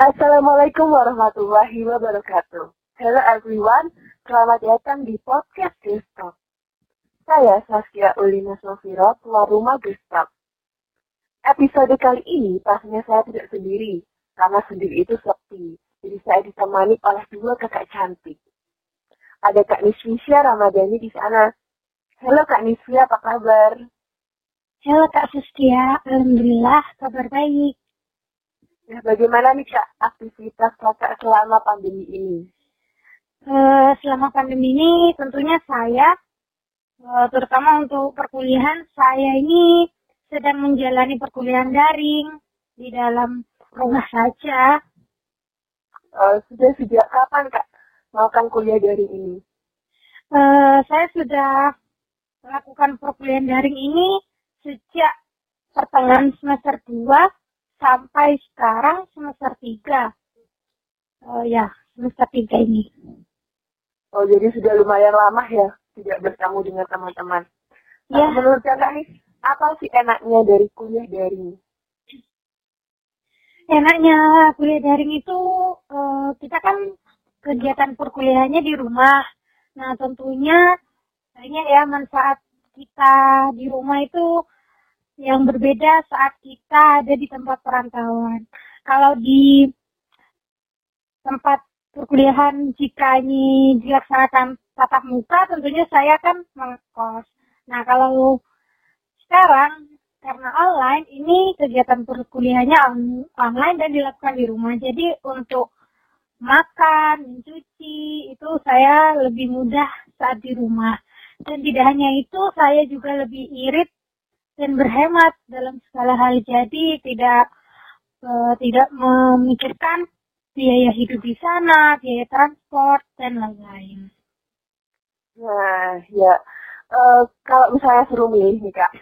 Assalamualaikum warahmatullahi wabarakatuh. Hello everyone, selamat datang di podcast Gestok. Saya Saskia Ulina Sofiro, keluar rumah Gestok. Episode kali ini pastinya saya tidak sendiri, karena sendiri itu sepi. Jadi saya ditemani oleh dua kakak cantik. Ada Kak Niswisya Ramadhani di sana. Halo Kak Niswisya, apa kabar? Halo Kak Saskia, Alhamdulillah kabar baik. Nah, bagaimana nih Kak aktivitas kakak selama pandemi ini? Uh, selama pandemi ini tentunya saya, uh, terutama untuk perkuliahan, saya ini sedang menjalani perkuliahan daring di dalam rumah saja. Uh, sudah sejak kapan Kak melakukan kuliah daring ini? Uh, saya sudah melakukan perkuliahan daring ini sejak pertengahan semester 2 sampai sekarang semester tiga. Oh ya, semester tiga ini. Oh, jadi sudah lumayan lama ya tidak bertemu dengan teman-teman. Ya. Nah, menurut kakak nih, apa sih enaknya dari kuliah daring? Enaknya kuliah daring itu uh, kita kan kegiatan perkuliahannya di rumah. Nah, tentunya banyak ya manfaat kita di rumah itu yang berbeda saat kita ada di tempat perantauan. Kalau di tempat perkuliahan jika ini dilaksanakan tatap muka, tentunya saya kan mengkos. Nah, kalau sekarang karena online, ini kegiatan perkuliahannya online dan dilakukan di rumah. Jadi untuk makan, mencuci, itu saya lebih mudah saat di rumah. Dan tidak hanya itu, saya juga lebih irit dan berhemat dalam segala hal. Jadi tidak uh, tidak memikirkan biaya hidup di sana, biaya transport dan lain-lain. Nah, ya uh, kalau misalnya suruh milih nih kak,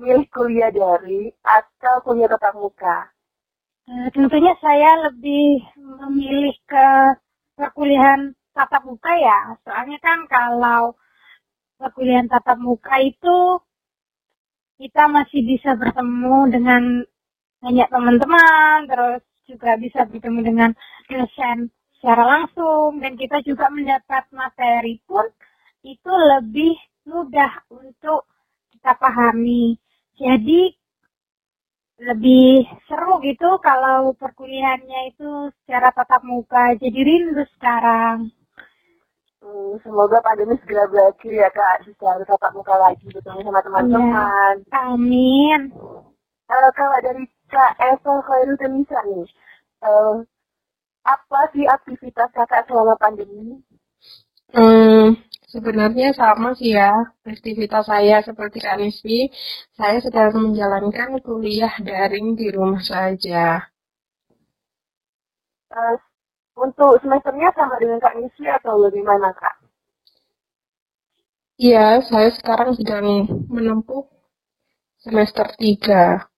milih kuliah dari atau kuliah tatap muka? Uh, tentunya saya lebih memilih ke perkuliahan tatap muka ya, soalnya kan kalau perkuliahan tatap muka itu kita masih bisa bertemu dengan banyak teman-teman, terus juga bisa bertemu dengan dosen secara langsung, dan kita juga mendapat materi pun itu lebih mudah untuk kita pahami. Jadi lebih seru gitu kalau perkuliahannya itu secara tatap muka. Jadi rindu sekarang. Hmm, semoga pandemi segera berakhir ya kak, bisa tatap muka lagi bertemu sama teman-teman. Ya, amin. Uh, kalau dari kak Eva Khairul Temisa nih, uh, apa sih aktivitas kakak selama pandemi? Hmm, sebenarnya sama sih ya aktivitas saya seperti Kak. Saya sedang menjalankan kuliah daring di rumah saja. Uh, untuk semesternya sama dengan Kak Nisi atau bagaimana Kak? Iya, saya sekarang sedang menempuh semester 3.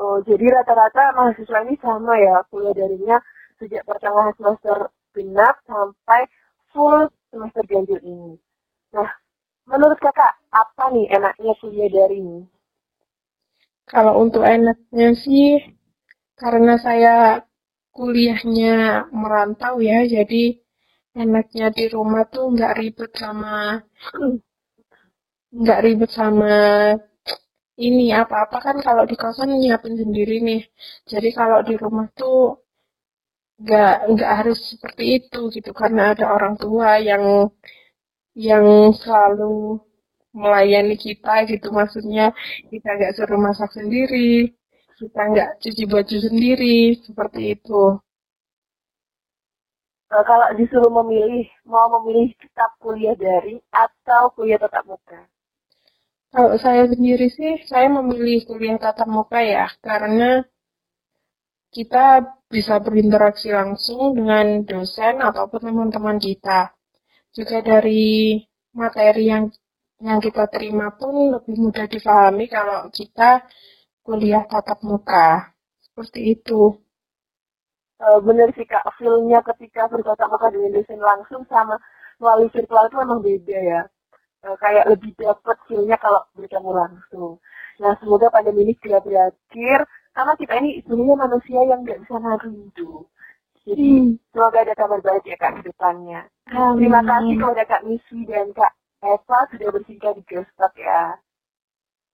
Oh, jadi rata-rata mahasiswa ini sama ya, kuliah daringnya sejak pertengahan semester genap sampai full semester ganjil ini. Nah, menurut kakak, apa nih enaknya kuliah daring? Kalau untuk enaknya sih, karena saya kuliahnya merantau ya, jadi enaknya di rumah tuh nggak ribet sama nggak ribet sama ini apa-apa. Kan kalau di kosan nyiapin sendiri nih. Jadi kalau di rumah tuh nggak nggak harus seperti itu gitu. Karena ada orang tua yang yang selalu melayani kita gitu. Maksudnya kita nggak suruh masak sendiri kita nggak cuci baju sendiri seperti itu. Nah, kalau disuruh memilih, mau memilih kitab kuliah daring atau kuliah tatap muka? Kalau saya sendiri sih, saya memilih kuliah tatap muka ya, karena kita bisa berinteraksi langsung dengan dosen ataupun teman-teman kita. Juga dari materi yang yang kita terima pun lebih mudah difahami kalau kita kuliah tatap muka. Seperti itu. Uh, bener sih kak, feelnya ketika bertatap muka dengan dosen langsung sama melalui virtual itu memang beda ya. Uh, kayak lebih dapat feelnya kalau bertemu langsung. Nah semoga pandemi ini segera berakhir Karena kita ini sebenarnya manusia yang nggak bisa nahan rindu. Jadi Hmm. semoga ada kabar baik ya Kak depannya. Amin. Terima kasih kepada Kak Miswi dan Kak Eva sudah bersingkat di Gestok ya.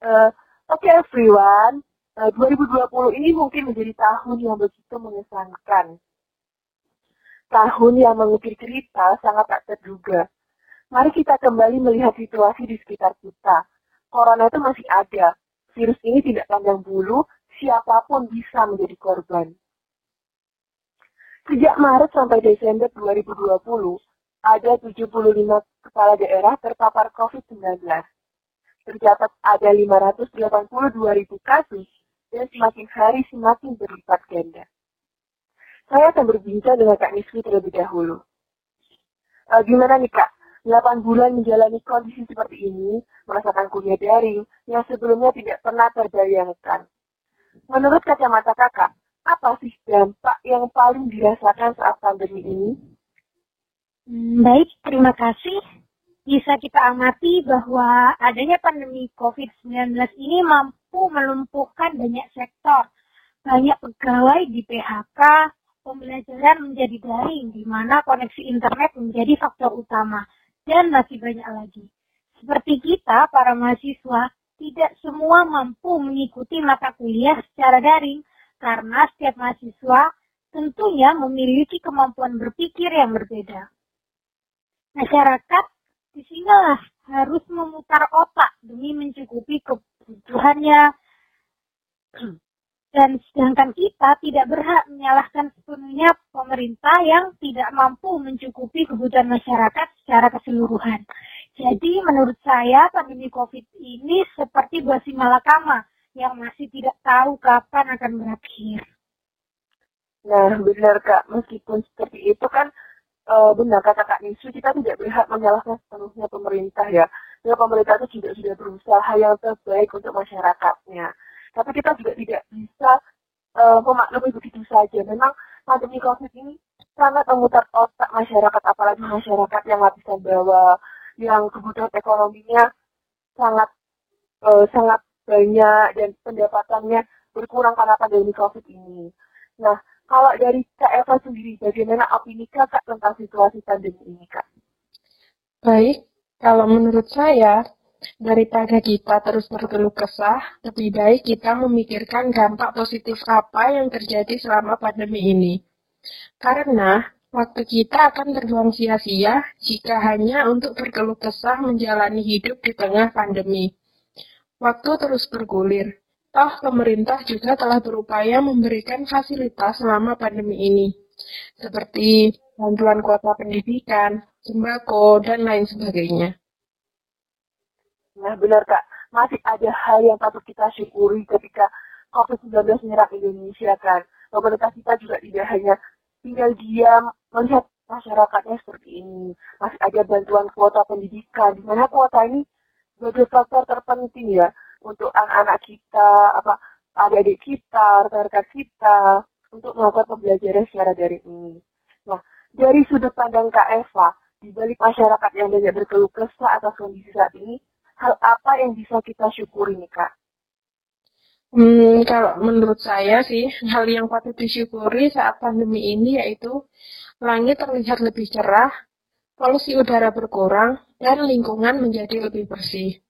Eh, Oke everyone, Eh, 2020 ini mungkin menjadi tahun yang begitu mengesankan. Tahun yang mengukir cerita sangat tak terduga. Mari kita kembali melihat situasi di sekitar kita. Corona itu masih ada. Virus ini tidak pandang bulu, siapa pun bisa menjadi korban. Sejak Maret sampai Desember 2020, ada 75 kepala daerah terpapar COVID-19. Tercatat ada 582 ribu kasus dan semakin hari semakin berlipat ganda. Saya akan berbincang dengan Kak Niswi terlebih dahulu. Eh, gimana nih Kak? 8 bulan menjalani kondisi seperti ini, merasakan kuliah daring yang sebelumnya tidak pernah terbayangkan. Menurut kacamata kakak, apa sih dampak yang paling dirasakan saat pandemi ini? Hmm, baik, terima kasih. Bisa kita amati bahwa adanya pandemi COVID-19 ini mampu melumpuhkan banyak sektor. Banyak pegawai di PHK, pembelajaran menjadi daring, di mana koneksi internet menjadi faktor utama, dan masih banyak lagi. Seperti kita, para mahasiswa, tidak semua mampu mengikuti mata kuliah secara daring, karena setiap mahasiswa tentunya memiliki kemampuan berpikir yang berbeda. Masyarakat di sinilah harus memutar otak demi mencukupi kebutuhannya dan sedangkan kita tidak berhak menyalahkan sepenuhnya pemerintah yang tidak mampu mencukupi kebutuhan masyarakat secara keseluruhan. Jadi menurut saya pandemi COVID ini seperti buah malakama yang masih tidak tahu kapan akan berakhir. Nah, benar Kak, meskipun seperti itu kan eh, benar kata Kak Nisu, kita tidak berhak menyalahkan sepenuhnya pemerintah ya. Ya pemerintah itu juga sudah berusaha yang terbaik untuk masyarakatnya. Tapi kita juga tidak bisa eh, memaklumi begitu saja. Memang pandemi COVID ini sangat memutar otak masyarakat, apalagi masyarakat yang lapisan bawah, yang kebutuhan ekonominya sangat eh, sangat banyak dan pendapatannya berkurang karena pandemi COVID ini. Nah, kalau dari Kak Eva sendiri, bagaimana opini Kakak tentang situasi pandemi ini, Kak? Baik, kalau menurut saya, daripada kita terus berkeluh kesah, lebih baik kita memikirkan dampak positif apa yang terjadi selama pandemi ini. Karena waktu kita akan terbuang sia-sia jika hanya untuk berkeluh kesah menjalani hidup di tengah pandemi. Waktu terus bergulir. Toh pemerintah juga telah berupaya memberikan fasilitas selama pandemi ini, seperti bantuan kuota pendidikan, sembako, dan lain sebagainya. Nah, benar Kak. Masih ada hal yang patut kita syukuri ketika COVID-19 menyerang Indonesia kan. Pemerintah kita juga tidak hanya tinggal diam melihat masyarakatnya seperti ini. Masih ada bantuan kuota pendidikan, di mana kuota ini sebagai faktor terpenting ya untuk anak-anak kita, apa adik-adik kita, rekan-rekan kita untuk melakukan pembelajaran secara daring ini. Nah, dari sudut pandang Kak Eva, di balik masyarakat yang banyak berkeluh kesah atas kondisi saat ini, hal apa yang bisa kita syukuri nih Kak? Hmm, kalau menurut saya sih, hal yang patut disyukuri saat pandemi ini yaitu langit terlihat lebih cerah, polusi udara berkurang, dan lingkungan menjadi lebih bersih.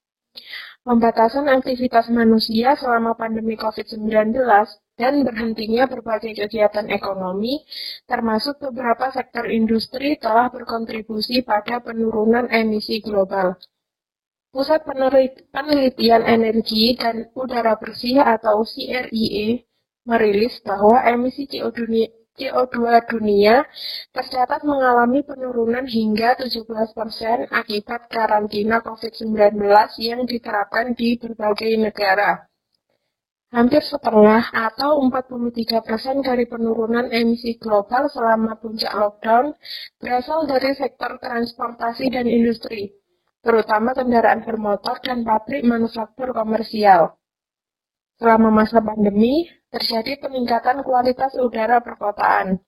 Pembatasan aktivitas manusia selama pandemi COVID-19 dan berhentinya berbagai kegiatan ekonomi, termasuk beberapa sektor industri telah berkontribusi pada penurunan emisi global. Pusat Penelitian Energi dan Udara Bersih atau CRIE merilis bahwa emisi CO2 dunia tercatat mengalami penurunan hingga 17% akibat karantina COVID-19 yang diterapkan di berbagai negara. Hampir setengah atau 43% dari penurunan emisi global selama puncak lockdown berasal dari sektor transportasi dan industri terutama kendaraan bermotor dan pabrik manufaktur komersial. Selama masa pandemi, terjadi peningkatan kualitas udara perkotaan.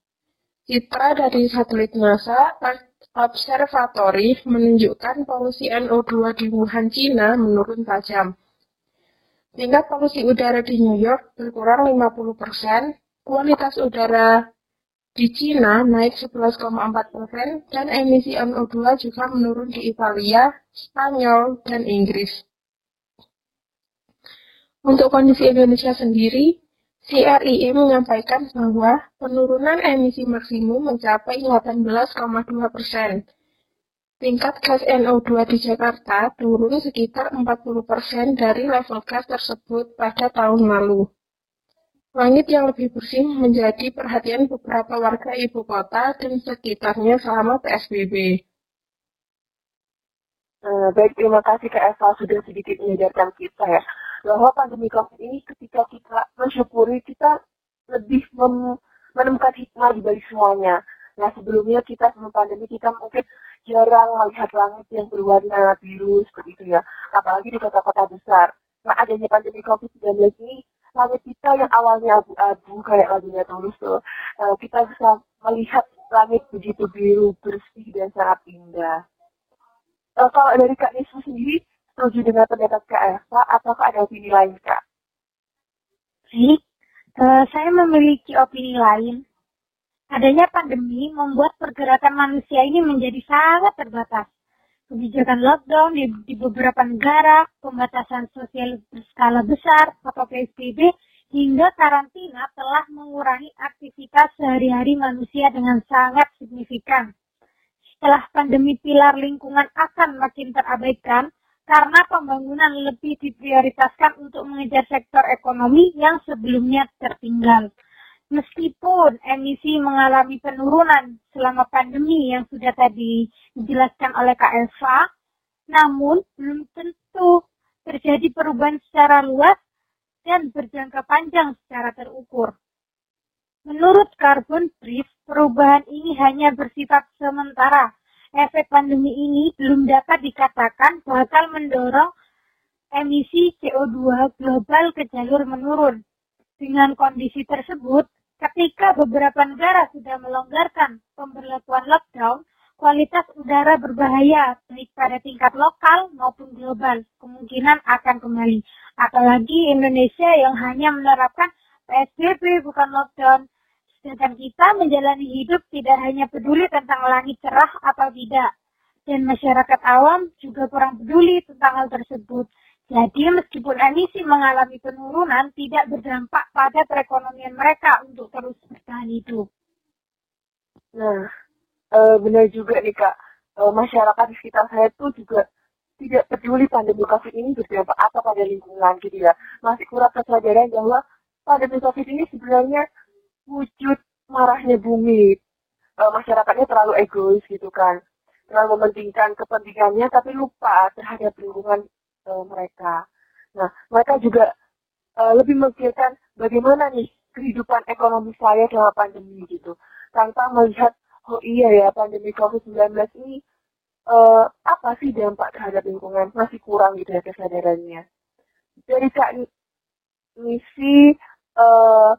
Citra dari satelit NASA Observatory menunjukkan polusi NO2 di Wuhan, Cina menurun tajam. tingkat polusi udara di New York berkurang 50%, kualitas udara di Cina naik 11,4 persen, dan emisi NO2 juga menurun di Italia, Spanyol, dan Inggris. Untuk kondisi Indonesia sendiri, CRIE menyampaikan bahwa penurunan emisi maksimum mencapai 18,2 persen. Tingkat gas NO2 di Jakarta turun sekitar 40 persen dari level gas tersebut pada tahun lalu. Langit yang lebih bersih menjadi perhatian beberapa warga ibu kota dan sekitarnya selama PSBB. Uh, baik, terima kasih Kak Eva sudah sedikit menyadarkan kita ya bahwa pandemi COVID ini ketika kita mensyukuri kita lebih menemukan hikmah di balik semuanya. Nah sebelumnya kita sebelum pandemi kita mungkin jarang melihat langit yang berwarna biru seperti itu ya, apalagi di kota-kota besar. Nah adanya pandemi COVID-19 ini langit kita yang awalnya abu-abu kayak lagunya tulus tuh uh, kita bisa melihat langit begitu biru bersih dan sangat indah uh, kalau dari Kak Nisma sendiri setuju dengan pendapat Kak Eva atau ada opini lain Kak? Baik, uh, saya memiliki opini lain. Adanya pandemi membuat pergerakan manusia ini menjadi sangat terbatas kebijakan lockdown di, di beberapa negara, pembatasan sosial berskala besar atau PSBB, hingga karantina telah mengurangi aktivitas sehari-hari manusia dengan sangat signifikan. Setelah pandemi pilar lingkungan akan makin terabaikan karena pembangunan lebih diprioritaskan untuk mengejar sektor ekonomi yang sebelumnya tertinggal. Meskipun emisi mengalami penurunan selama pandemi yang sudah tadi dijelaskan oleh Kak Eva, namun belum tentu terjadi perubahan secara luas dan berjangka panjang secara terukur. Menurut Carbon Brief, perubahan ini hanya bersifat sementara. Efek pandemi ini belum dapat dikatakan bakal mendorong emisi CO2 global ke jalur menurun. Dengan kondisi tersebut, Ketika beberapa negara sudah melonggarkan pemberlakuan lockdown, kualitas udara berbahaya baik pada tingkat lokal maupun global kemungkinan akan kembali. Apalagi Indonesia yang hanya menerapkan PSBB bukan lockdown. Sedangkan kita menjalani hidup tidak hanya peduli tentang langit cerah atau tidak. Dan masyarakat awam juga kurang peduli tentang hal tersebut. Jadi meskipun emisi mengalami penurunan, tidak berdampak pada perekonomian mereka untuk terus bertahan hidup. Nah, e, benar juga nih Kak, e, masyarakat di sekitar saya itu juga tidak peduli pandemi COVID ini berdampak apa pada lingkungan gitu ya. Masih kurang kesadaran bahwa pandemi COVID ini sebenarnya wujud marahnya bumi. E, masyarakatnya terlalu egois gitu kan. Terlalu mementingkan kepentingannya tapi lupa terhadap lingkungan uh, mereka. Nah, mereka juga uh, lebih memikirkan bagaimana nih kehidupan ekonomi saya selama pandemi gitu. Tanpa melihat, oh iya ya pandemi COVID-19 ini uh, apa sih dampak terhadap lingkungan masih kurang gitu ya kesadarannya. Dari Kak Nisi uh,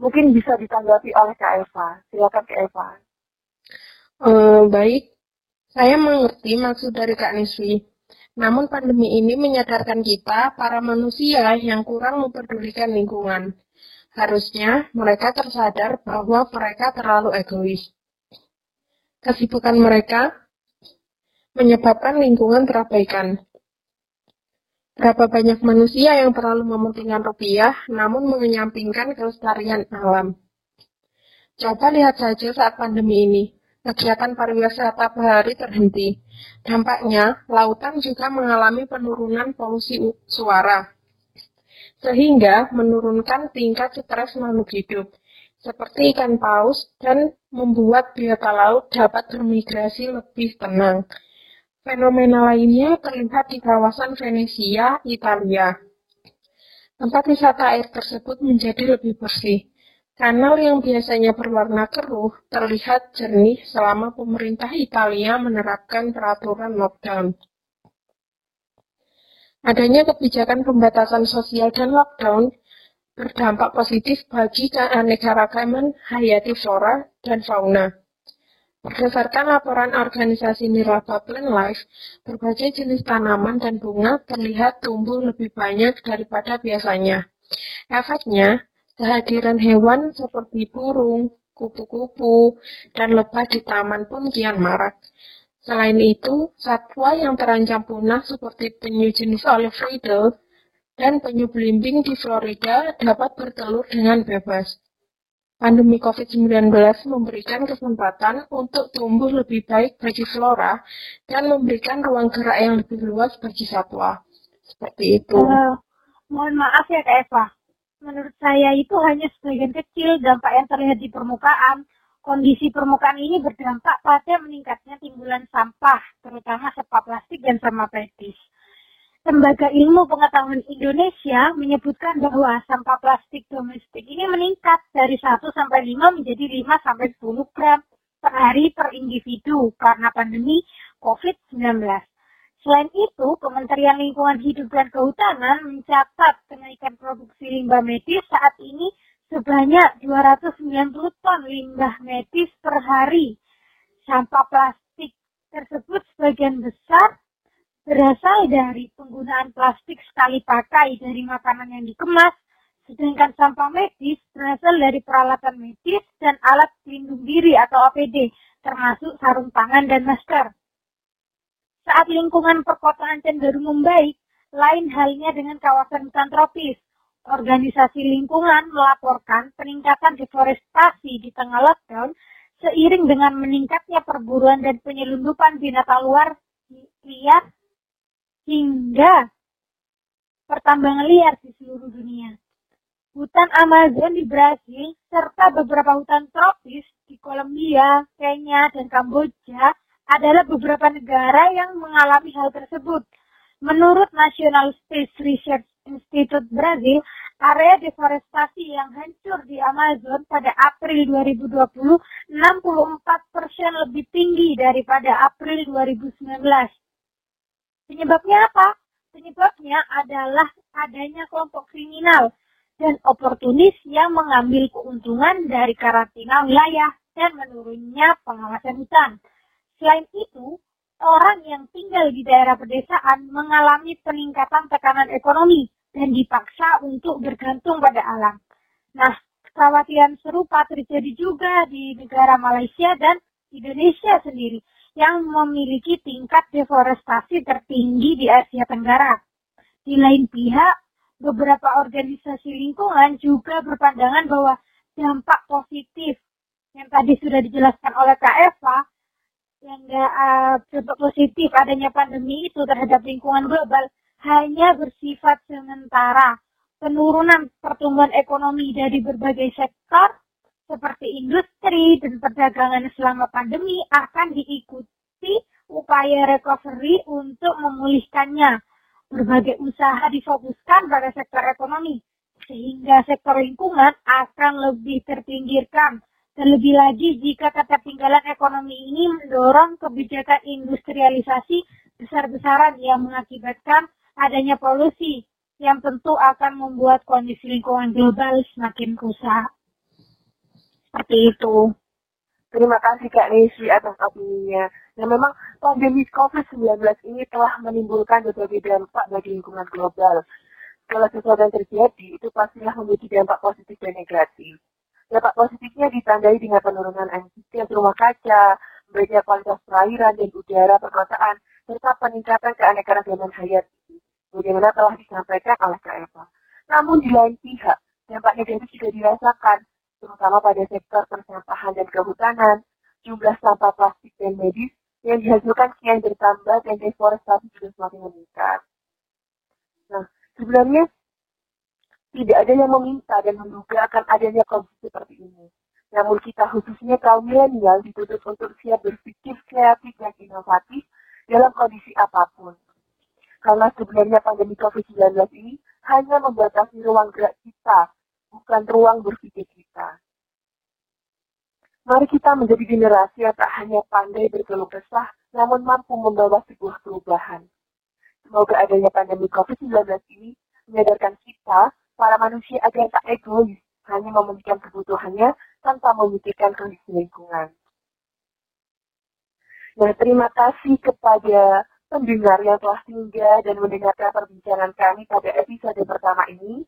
mungkin bisa ditanggapi oleh Kak Eva. Silakan Kak Eva. Uh, baik, saya mengerti maksud dari Kak Niswi. Namun pandemi ini menyadarkan kita, para manusia yang kurang memperdulikan lingkungan. Harusnya mereka tersadar bahwa mereka terlalu egois. Kesibukan mereka menyebabkan lingkungan terabaikan. Berapa banyak manusia yang terlalu mementingkan rupiah, namun menyampingkan kelestarian alam. Coba lihat saja saat pandemi ini kegiatan pariwisata bahari terhenti. Dampaknya, lautan juga mengalami penurunan polusi suara, sehingga menurunkan tingkat stres makhluk hidup, seperti ikan paus, dan membuat biota laut dapat bermigrasi lebih tenang. Fenomena lainnya terlihat di kawasan Venesia, Italia. Tempat wisata air tersebut menjadi lebih bersih, Kanal yang biasanya berwarna keruh terlihat jernih selama pemerintah Italia menerapkan peraturan lockdown. Adanya kebijakan pembatasan sosial dan lockdown berdampak positif bagi keanekaragaman hayati flora dan fauna. Berdasarkan laporan organisasi Nirlaba Plant Life, berbagai jenis tanaman dan bunga terlihat tumbuh lebih banyak daripada biasanya. Efeknya, kehadiran hewan seperti burung, kupu-kupu, dan lebah di taman pun kian marak. Selain itu, satwa yang terancam punah seperti penyu jenis olive riddle dan penyu belimbing di Florida dapat bertelur dengan bebas. Pandemi COVID-19 memberikan kesempatan untuk tumbuh lebih baik bagi flora dan memberikan ruang gerak yang lebih luas bagi satwa. Seperti itu. Uh, mohon maaf ya Kak Eva. Menurut saya itu hanya sebagian kecil dampak yang terlihat di permukaan. Kondisi permukaan ini berdampak pada meningkatnya timbulan sampah, terutama sampah plastik dan sampah petis. Lembaga Ilmu Pengetahuan Indonesia menyebutkan bahwa sampah plastik domestik ini meningkat dari 1 sampai 5 menjadi 5 sampai 10 gram per hari per individu karena pandemi COVID-19. Selain itu, Kementerian Lingkungan Hidup dan Kehutanan mencatat kenaikan produksi limbah medis saat ini sebanyak 290 ton limbah medis per hari. Sampah plastik tersebut sebagian besar berasal dari penggunaan plastik sekali pakai dari makanan yang dikemas, sedangkan sampah medis berasal dari peralatan medis dan alat pelindung diri atau APD, termasuk sarung tangan dan masker. Saat lingkungan perkotaan cenderung membaik, lain halnya dengan kawasan hutan tropis. Organisasi lingkungan melaporkan peningkatan deforestasi di tengah lockdown seiring dengan meningkatnya perburuan dan penyelundupan binatang luar liar hingga pertambangan liar di seluruh dunia. Hutan Amazon di Brasil serta beberapa hutan tropis di Kolombia, Kenya, dan Kamboja adalah beberapa negara yang mengalami hal tersebut. Menurut National Space Research Institute Brazil, area deforestasi yang hancur di Amazon pada April 2020 64% lebih tinggi daripada April 2019. Penyebabnya apa? Penyebabnya adalah adanya kelompok kriminal dan oportunis yang mengambil keuntungan dari karantina wilayah dan menurunnya pengawasan hutan. Selain itu, orang yang tinggal di daerah pedesaan mengalami peningkatan tekanan ekonomi dan dipaksa untuk bergantung pada alam. Nah, kekhawatiran serupa terjadi juga di negara Malaysia dan Indonesia sendiri yang memiliki tingkat deforestasi tertinggi di Asia Tenggara. Di lain pihak, beberapa organisasi lingkungan juga berpandangan bahwa dampak positif yang tadi sudah dijelaskan oleh Kak Eva, yang uh, dampak positif adanya pandemi itu terhadap lingkungan global hanya bersifat sementara. Penurunan pertumbuhan ekonomi dari berbagai sektor seperti industri dan perdagangan selama pandemi akan diikuti upaya recovery untuk memulihkannya. Berbagai usaha difokuskan pada sektor ekonomi, sehingga sektor lingkungan akan lebih terpinggirkan. Terlebih lagi jika ketertinggalan ekonomi ini mendorong kebijakan industrialisasi besar-besaran yang mengakibatkan adanya polusi yang tentu akan membuat kondisi lingkungan global semakin rusak. Seperti itu. Terima kasih Kak Nesi atas opininya. Nah memang pandemi COVID-19 ini telah menimbulkan berbagai dampak bagi lingkungan global. Kalau sesuatu yang terjadi, itu pastilah memiliki dampak positif dan negatif. Dampak positifnya ditandai dengan penurunan emisi rumah kaca, baiknya kualitas perairan dan udara perkotaan, serta peningkatan keanekaragaman hayati, bagaimana telah disampaikan oleh Kak Eva. Namun di lain pihak, dampak negatif juga dirasakan, terutama pada sektor persampahan dan kehutanan, jumlah sampah plastik dan medis yang dihasilkan kian bertambah dan deforestasi juga semakin meningkat. Nah, sebenarnya tidak ada yang meminta dan menduga akan adanya kondisi seperti ini. Namun kita khususnya kaum milenial dituntut untuk siap berpikir kreatif dan inovatif dalam kondisi apa pun. Karena sebenarnya pandemi COVID-19 ini hanya membatasi ruang gerak kita bukan ruang berpikir kita. Mari kita menjadi generasi yang tak hanya pandai berkeluh kesah, namun mampu membawa sebuah perubahan. Semoga adanya pandemi COVID-19 ini menyadarkan kita, para manusia agar tak egois, hanya memenuhi kebutuhannya tanpa memikirkan kondisi lingkungan. Nah, terima kasih kepada pendengar yang telah singgah dan mendengarkan perbincangan kami pada episode pertama ini.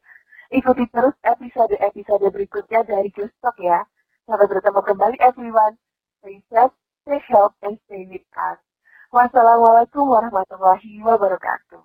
Ikuti terus episode-episode berikutnya dari Gustok ya. Sampai bertemu kembali everyone. Stay safe, stay healthy, and stay with us. Wassalamualaikum warahmatullahi wabarakatuh.